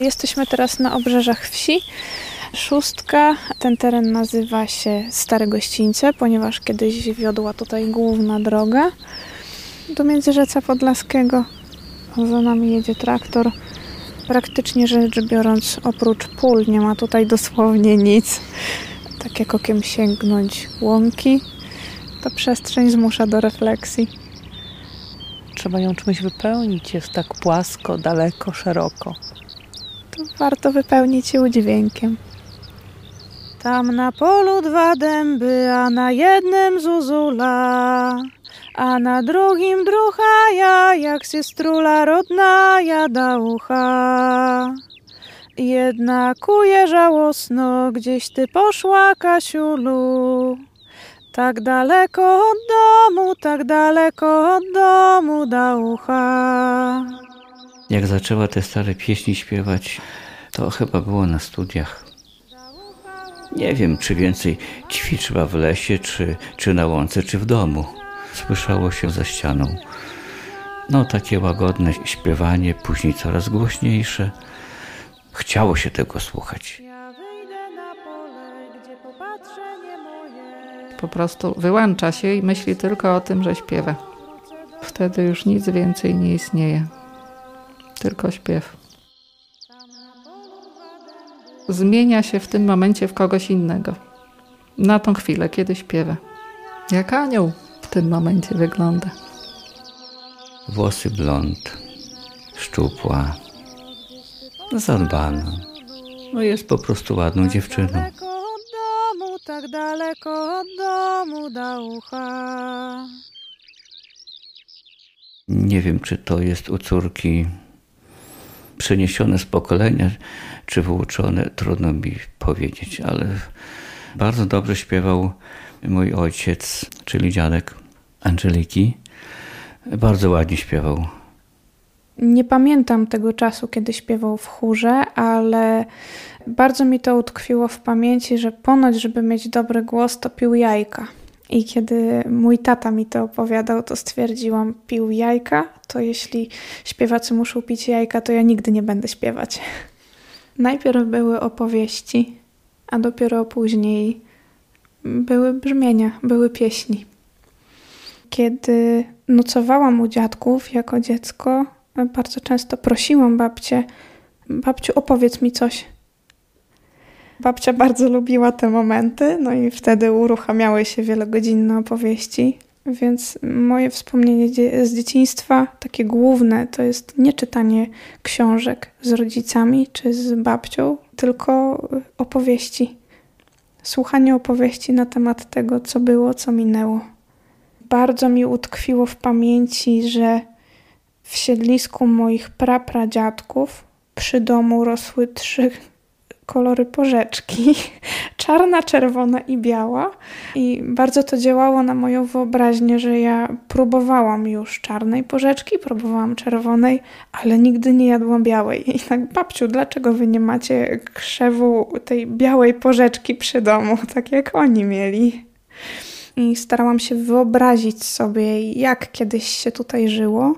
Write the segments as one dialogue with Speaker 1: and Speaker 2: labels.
Speaker 1: Jesteśmy teraz na obrzeżach wsi. Szóstka. Ten teren nazywa się Stare Gościńce, ponieważ kiedyś wiodła tutaj główna droga do Międzyrzeca Podlaskiego. Za nami jedzie traktor. Praktycznie rzecz biorąc, oprócz pól nie ma tutaj dosłownie nic. Tak jak okiem sięgnąć łąki, to przestrzeń zmusza do refleksji.
Speaker 2: Trzeba ją czymś wypełnić, jest tak płasko, daleko, szeroko.
Speaker 1: To warto wypełnić ją dźwiękiem. Tam na polu dwa dęby, a na jednym zuzula, a na drugim drucha ja, jak systrula rodna jada ucha. Jedna kuje żałosno, gdzieś ty poszła, Kasiulu. Tak daleko od domu, tak daleko od domu da ucha.
Speaker 3: Jak zaczęła te stare pieśni śpiewać, to chyba było na studiach. Nie wiem, czy więcej ćwiczyła w lesie, czy, czy na łące, czy w domu. Słyszało się za ścianą. No, takie łagodne śpiewanie, później coraz głośniejsze. Chciało się tego słuchać.
Speaker 4: Po prostu wyłącza się i myśli tylko o tym, że śpiewa. Wtedy już nic więcej nie istnieje. Tylko śpiew. Zmienia się w tym momencie w kogoś innego. Na tą chwilę, kiedy śpiewa. Jak anioł w tym momencie wygląda.
Speaker 3: Włosy blond, szczupła, zadbana. No jest po prostu ładną dziewczyną.
Speaker 1: Tak daleko od domu da ucha.
Speaker 3: Nie wiem, czy to jest u córki przeniesione z pokolenia, czy wyuczone, trudno mi powiedzieć, ale bardzo dobrze śpiewał mój ojciec, czyli dziadek Angeliki. Bardzo ładnie śpiewał.
Speaker 1: Nie pamiętam tego czasu, kiedy śpiewał w chórze, ale bardzo mi to utkwiło w pamięci, że ponoć, żeby mieć dobry głos, to pił jajka. I kiedy mój tata mi to opowiadał, to stwierdziłam, pił jajka, to jeśli śpiewacy muszą pić jajka, to ja nigdy nie będę śpiewać. Najpierw były opowieści, a dopiero później były brzmienia, były pieśni. Kiedy nocowałam u dziadków jako dziecko, bardzo często prosiłam babcię, babciu opowiedz mi coś. Babcia bardzo lubiła te momenty, no i wtedy uruchamiały się wielogodzinne opowieści. Więc moje wspomnienie z dzieciństwa, takie główne, to jest nie czytanie książek z rodzicami czy z babcią, tylko opowieści. Słuchanie opowieści na temat tego, co było, co minęło. Bardzo mi utkwiło w pamięci, że w siedlisku moich prapradziadków przy domu rosły trzy kolory porzeczki. Czarna, czerwona i biała. I bardzo to działało na moją wyobraźnię, że ja próbowałam już czarnej porzeczki, próbowałam czerwonej, ale nigdy nie jadłam białej. I tak, babciu, dlaczego wy nie macie krzewu tej białej porzeczki przy domu, tak jak oni mieli? I starałam się wyobrazić sobie, jak kiedyś się tutaj żyło.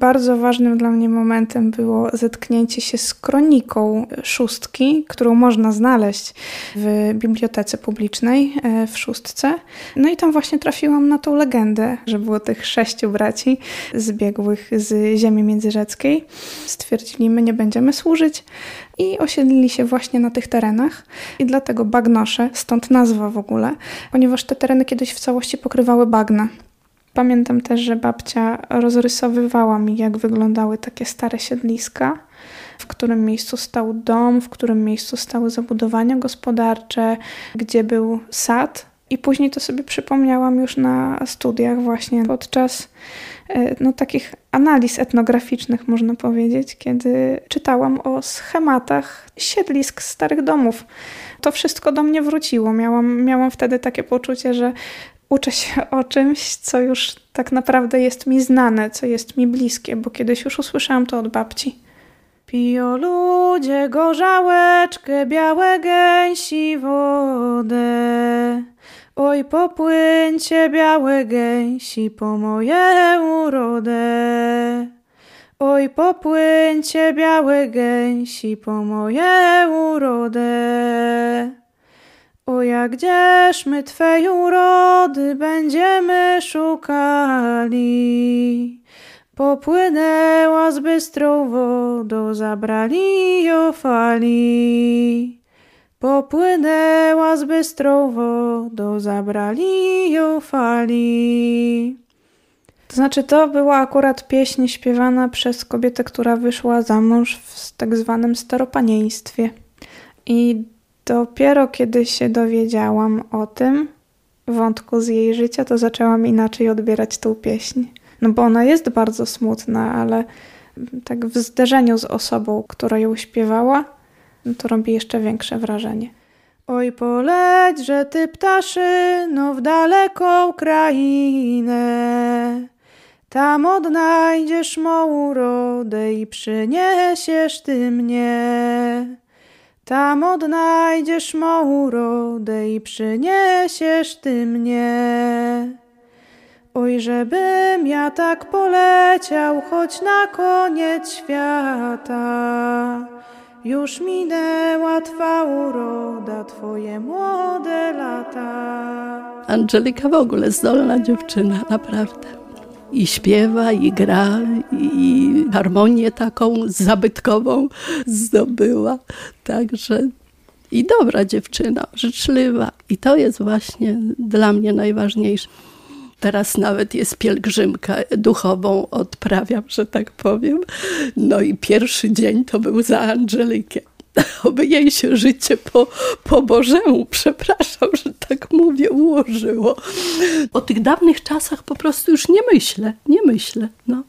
Speaker 1: Bardzo ważnym dla mnie momentem było zetknięcie się z kroniką szóstki, którą można znaleźć w bibliotece publicznej e, w szóstce. No i tam właśnie trafiłam na tą legendę, że było tych sześciu braci zbiegłych z ziemi międzyrzeckiej. Stwierdzili, my nie będziemy służyć i osiedlili się właśnie na tych terenach. I dlatego bagnosze, stąd nazwa w ogóle, ponieważ te tereny kiedyś w całości pokrywały bagna. Pamiętam też, że babcia rozrysowywała mi, jak wyglądały takie stare siedliska, w którym miejscu stał dom, w którym miejscu stały zabudowania gospodarcze, gdzie był sad. I później to sobie przypomniałam już na studiach, właśnie podczas no, takich analiz etnograficznych, można powiedzieć, kiedy czytałam o schematach siedlisk starych domów. To wszystko do mnie wróciło. Miałam, miałam wtedy takie poczucie, że uczę się o czymś, co już tak naprawdę jest mi znane, co jest mi bliskie, bo kiedyś już usłyszałam to od babci. Pijo ludzie gorzałeczkę, białe gęsi wodę. Oj, popłyńcie białe gęsi po moje urodę. Oj, popłyńcie białe gęsi po moje urodę. O, jak gdzież my Twej urody będziemy szukali. Popłynęła z bystrą wodą, zabrali ją fali. Popłynęła z bystrą wodą, zabrali ją fali. To znaczy, to była akurat pieśń śpiewana przez kobietę, która wyszła za mąż w tak zwanym staropanieństwie. I dopiero kiedy się dowiedziałam o tym wątku z jej życia, to zaczęłam inaczej odbierać tą pieśń. No bo ona jest bardzo smutna, ale tak w zderzeniu z osobą, która ją śpiewała, to robi jeszcze większe wrażenie. Oj, poleć, że ty ptaszyno w daleką krainę. Tam odnajdziesz mą urodę i przyniesiesz ty mnie. Tam odnajdziesz mą urodę i przyniesiesz ty mnie. Oj, żebym ja tak poleciał, choć na koniec świata. Już minęła Twa uroda, Twoje młode lata.
Speaker 5: Angelika w ogóle zdolna dziewczyna, naprawdę. I śpiewa, i gra, i harmonię taką zabytkową zdobyła. Także i dobra dziewczyna, życzliwa. I to jest właśnie dla mnie najważniejsze. Teraz nawet jest pielgrzymka duchową, odprawiam, że tak powiem. No i pierwszy dzień to był za Angelikę. Oby jej się życie po, po Bożemu, przepraszam, że tak mówię, ułożyło. O tych dawnych czasach po prostu już nie myślę, nie myślę. No.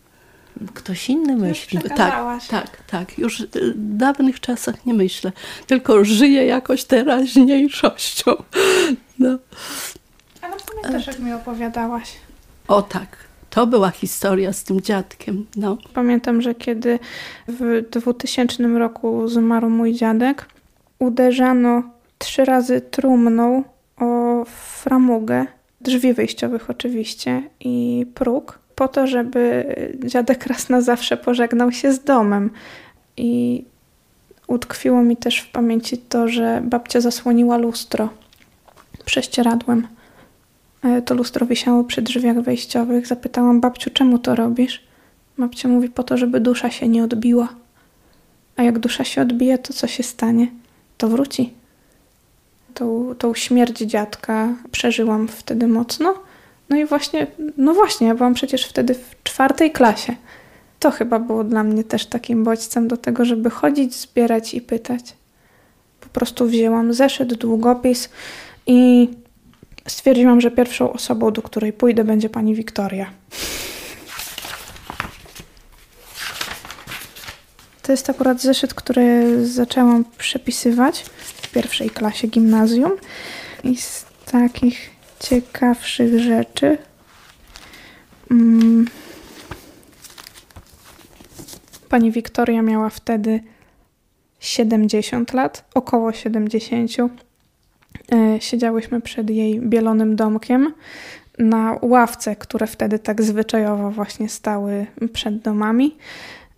Speaker 2: Ktoś inny myśli.
Speaker 5: Tak, tak, tak. Już w dawnych czasach nie myślę, tylko żyję jakoś teraźniejszością. No.
Speaker 1: Ale pamiętasz, jak mi opowiadałaś?
Speaker 5: O tak, to była historia z tym dziadkiem. No.
Speaker 1: Pamiętam, że kiedy w 2000 roku zmarł mój dziadek, uderzano trzy razy trumną o framugę, drzwi wyjściowych oczywiście i próg, po to, żeby dziadek raz na zawsze pożegnał się z domem. I utkwiło mi też w pamięci to, że babcia zasłoniła lustro prześcieradłem. E, to lustro wisiało przy drzwiach wejściowych. Zapytałam babciu, czemu to robisz? Babcia mówi, po to, żeby dusza się nie odbiła. A jak dusza się odbije, to co się stanie? To wróci. Tą, tą śmierć dziadka przeżyłam wtedy mocno. No i właśnie, no właśnie, ja byłam przecież wtedy w czwartej klasie. To chyba było dla mnie też takim bodźcem do tego, żeby chodzić, zbierać i pytać. Po prostu wzięłam zeszyt, długopis i stwierdziłam, że pierwszą osobą, do której pójdę, będzie pani Wiktoria. To jest akurat zeszyt, który zaczęłam przepisywać w pierwszej klasie gimnazjum. I z takich ciekawszych rzeczy. Mm, pani Wiktoria miała wtedy 70 lat, około 70 E, siedziałyśmy przed jej bielonym domkiem na ławce, które wtedy tak zwyczajowo właśnie stały przed domami,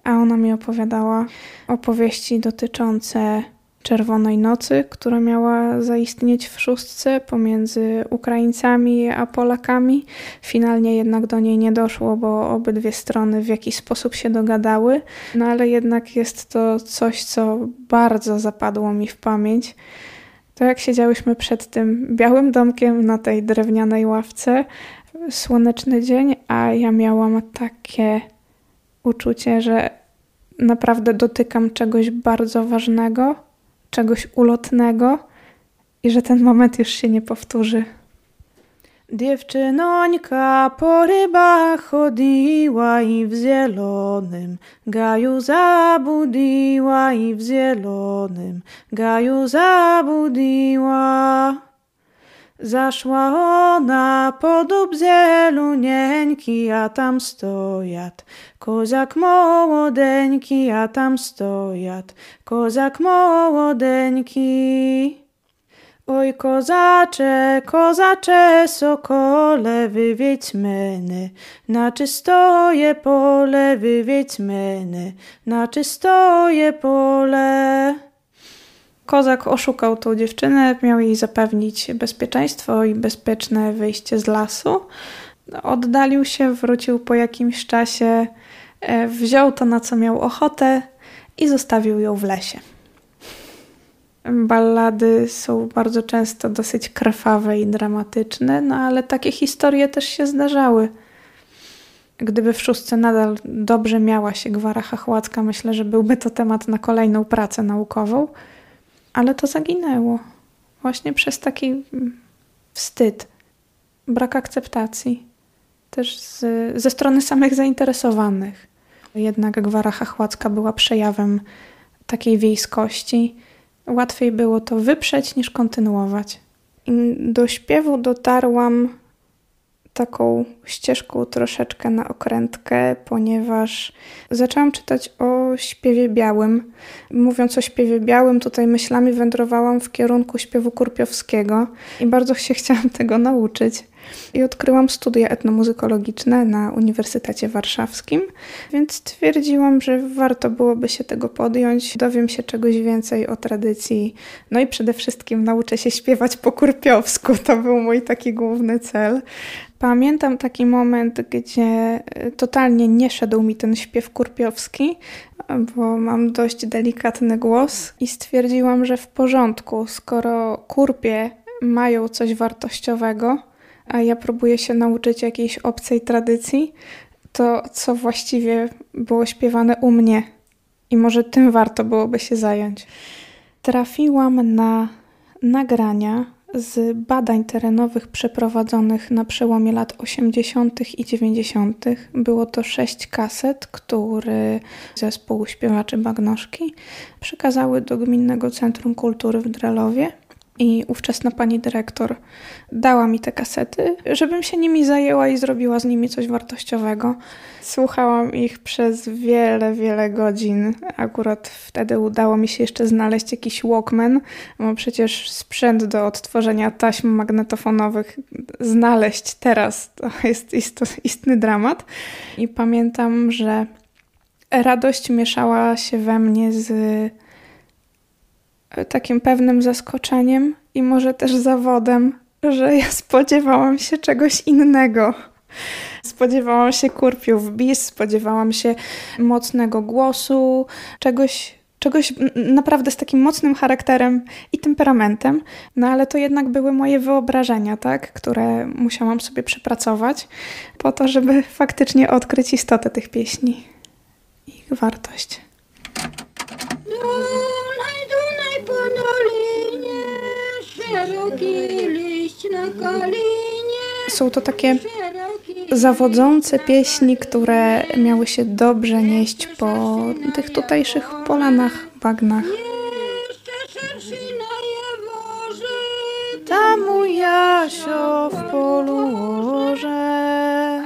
Speaker 1: a ona mi opowiadała opowieści dotyczące Czerwonej Nocy, która miała zaistnieć w szóstce pomiędzy Ukraińcami a Polakami. Finalnie jednak do niej nie doszło, bo obydwie strony w jakiś sposób się dogadały, no ale jednak jest to coś, co bardzo zapadło mi w pamięć to jak siedziałyśmy przed tym białym domkiem na tej drewnianej ławce, słoneczny dzień, a ja miałam takie uczucie, że naprawdę dotykam czegoś bardzo ważnego, czegoś ulotnego i że ten moment już się nie powtórzy. Dziewczynońka po rybach chodziła i w zielonym gaju zabudziła i w zielonym gaju zabudziła. Zaszła ona podób zielonieńki, a tam stojat kozak młodeńki, a tam stojat kozak młodeńki. Oj kozacze, kozacze, sokole, wywiedź meny, na czystoje pole, wywiedź meny, na czystoje pole. Kozak oszukał tą dziewczynę, miał jej zapewnić bezpieczeństwo i bezpieczne wyjście z lasu. Oddalił się, wrócił po jakimś czasie, e, wziął to, na co miał ochotę i zostawił ją w lesie. Ballady są bardzo często dosyć krwawe i dramatyczne, no ale takie historie też się zdarzały. Gdyby w szóstce nadal dobrze miała się Gwara Chachłacka, myślę, że byłby to temat na kolejną pracę naukową, ale to zaginęło. Właśnie przez taki wstyd, brak akceptacji, też z, ze strony samych zainteresowanych. Jednak Gwara Chachłacka była przejawem takiej wiejskości, Łatwiej było to wyprzeć niż kontynuować. I do śpiewu dotarłam taką ścieżką troszeczkę na okrętkę, ponieważ zaczęłam czytać o śpiewie białym. Mówiąc o śpiewie białym, tutaj myślami wędrowałam w kierunku śpiewu kurpiowskiego i bardzo się chciałam tego nauczyć i odkryłam studia etnomuzykologiczne na Uniwersytecie Warszawskim, więc stwierdziłam, że warto byłoby się tego podjąć, dowiem się czegoś więcej o tradycji, no i przede wszystkim nauczę się śpiewać po kurpiowsku. To był mój taki główny cel. Pamiętam taki moment, gdzie e, totalnie nie szedł mi ten śpiew kurpiowski, bo mam dość delikatny głos i stwierdziłam, że w porządku, skoro kurpie mają coś wartościowego, a ja próbuję się nauczyć jakiejś obcej tradycji, to co właściwie było śpiewane u mnie i może tym warto byłoby się zająć. Trafiłam na nagrania z badań terenowych przeprowadzonych na przełomie lat 80. i 90. Było to sześć kaset, które zespół śpiewaczy Bagnoszki przekazały do Gminnego Centrum Kultury w Dralowie i ówczesna pani dyrektor dała mi te kasety, żebym się nimi zajęła i zrobiła z nimi coś wartościowego. Słuchałam ich przez wiele, wiele godzin. Akurat wtedy udało mi się jeszcze znaleźć jakiś Walkman, bo przecież sprzęt do odtworzenia taśm magnetofonowych znaleźć teraz to jest istny dramat. I pamiętam, że radość mieszała się we mnie z takim pewnym zaskoczeniem i może też zawodem, że ja spodziewałam się czegoś innego. Spodziewałam się kurpiów bis, spodziewałam się mocnego głosu, czegoś, czegoś naprawdę z takim mocnym charakterem i temperamentem, no ale to jednak były moje wyobrażenia, tak, które musiałam sobie przepracować po to, żeby faktycznie odkryć istotę tych pieśni ich wartość. Są to takie zawodzące pieśni, które miały się dobrze nieść po tych tutejszych polanach, bagnach. Tam u Jasio w polu łoże,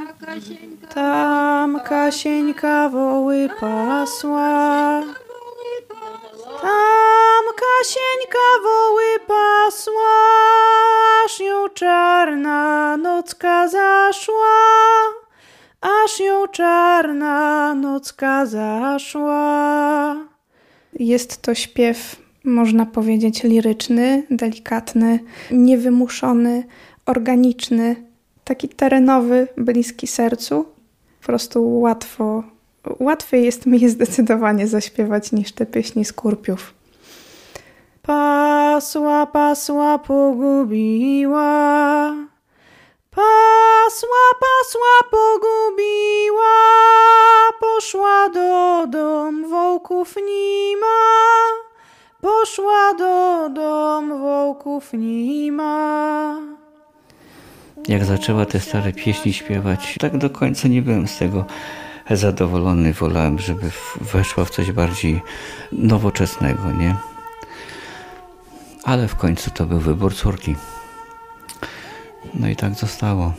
Speaker 1: tam Kasieńka woły pasła. Tam Kasieńka woły pasła, aż ją czarna nocka zaszła, aż ją czarna nocka zaszła. Jest to śpiew, można powiedzieć, liryczny, delikatny, niewymuszony, organiczny, taki terenowy, bliski sercu. Po prostu łatwo łatwiej jest mi zdecydowanie zaśpiewać niż te pieśni skurpiów. Pasła, pasła, pogubiła. Pasła, pasła, pogubiła. Poszła do dom wołków nima. Poszła do dom wołków nima.
Speaker 3: Jak zaczęła te stare pieśni śpiewać, tak do końca nie byłem z tego zadowolony. Wolałem, żeby weszła w coś bardziej nowoczesnego, nie? Ale w końcu to był wybór córki. No i tak zostało.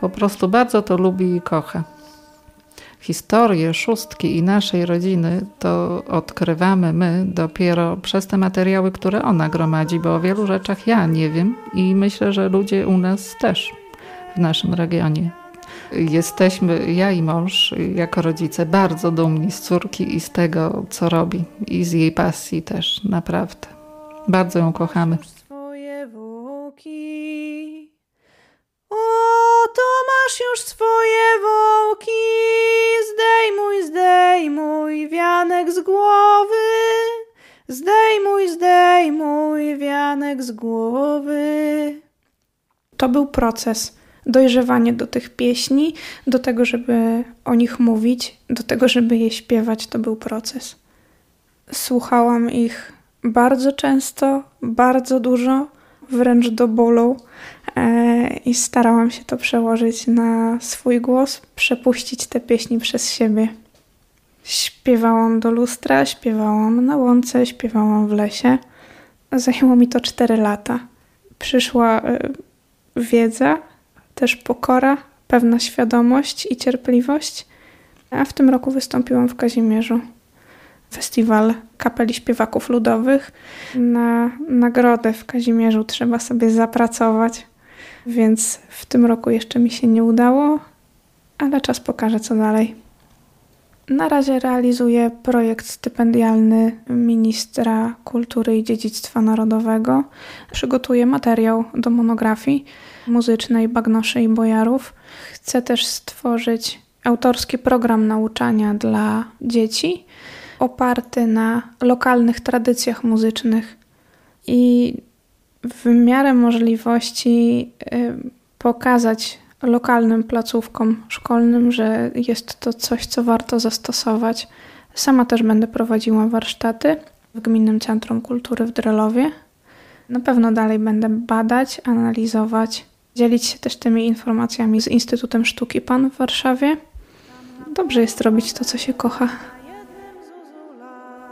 Speaker 4: Po prostu bardzo to lubi i kocha. historię szóstki i naszej rodziny to odkrywamy my dopiero przez te materiały, które ona gromadzi, bo o wielu rzeczach ja nie wiem i myślę, że ludzie u nas też w naszym regionie. Jesteśmy, ja i mąż, jako rodzice, bardzo dumni z córki i z tego, co robi, i z jej pasji też, naprawdę. Bardzo ją kochamy. Swoje wołki.
Speaker 1: O, to masz już swoje wołki. Zdejmuj, zdejmuj wianek z głowy. Zdejmuj, zdejmuj wianek z głowy. To był proces dojrzewanie do tych pieśni, do tego, żeby o nich mówić, do tego, żeby je śpiewać, to był proces. Słuchałam ich bardzo często, bardzo dużo, wręcz do bólu e, i starałam się to przełożyć na swój głos, przepuścić te pieśni przez siebie. Śpiewałam do lustra, śpiewałam na łące, śpiewałam w lesie. Zajęło mi to 4 lata. Przyszła e, wiedza, też pokora, pewna świadomość i cierpliwość. A w tym roku wystąpiłam w Kazimierzu. Festiwal Kapeli Śpiewaków Ludowych. Na nagrodę w Kazimierzu trzeba sobie zapracować, więc w tym roku jeszcze mi się nie udało, ale czas pokaże, co dalej. Na razie realizuję projekt stypendialny ministra kultury i dziedzictwa narodowego. Przygotuję materiał do monografii muzycznej Bagnoszy i Bojarów. Chcę też stworzyć autorski program nauczania dla dzieci oparty na lokalnych tradycjach muzycznych i w miarę możliwości y, pokazać lokalnym placówkom szkolnym, że jest to coś, co warto zastosować. Sama też będę prowadziła warsztaty w Gminnym Centrum Kultury w Drelowie. Na pewno dalej będę badać, analizować, dzielić się też tymi informacjami z Instytutem Sztuki Pan w Warszawie. Dobrze jest robić to, co się kocha.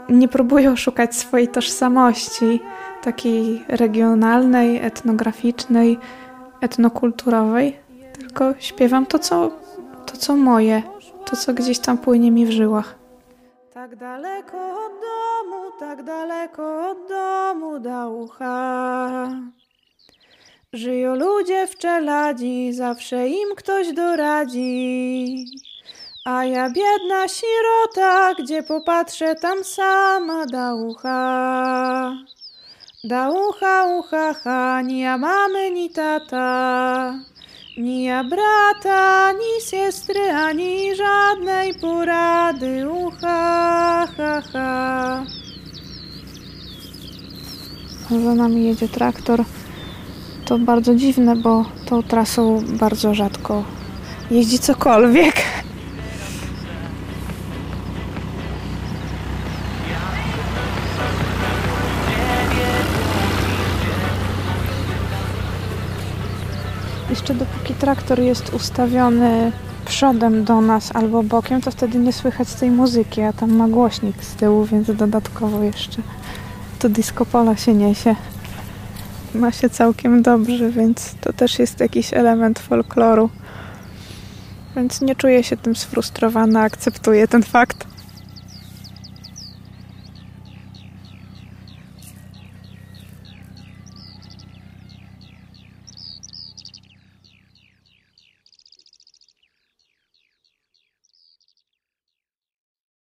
Speaker 1: Nie próbuję oszukać swojej tożsamości, takiej regionalnej, etnograficznej, etnokulturowej, tylko śpiewam to, co, to, co moje, to, co gdzieś tam płynie mi w żyłach. Tak daleko od domu, tak daleko od domu da ucha. Żyją ludzie w czeladzi, zawsze im ktoś doradzi. A ja biedna sirota, gdzie popatrzę, tam sama da ucha. Da ucha, ucha, ha, ni ja mamy, ni tata. Ni ja brata, ni siostry, ani żadnej porady, ucha, ha, ha. Za nami jedzie traktor. To bardzo dziwne, bo tą trasą bardzo rzadko jeździ cokolwiek. Traktor jest ustawiony przodem do nas albo bokiem, to wtedy nie słychać tej muzyki, a tam ma głośnik z tyłu, więc dodatkowo jeszcze to disco polo się niesie. Ma się całkiem dobrze, więc to też jest jakiś element folkloru. Więc nie czuję się tym sfrustrowana, akceptuję ten fakt.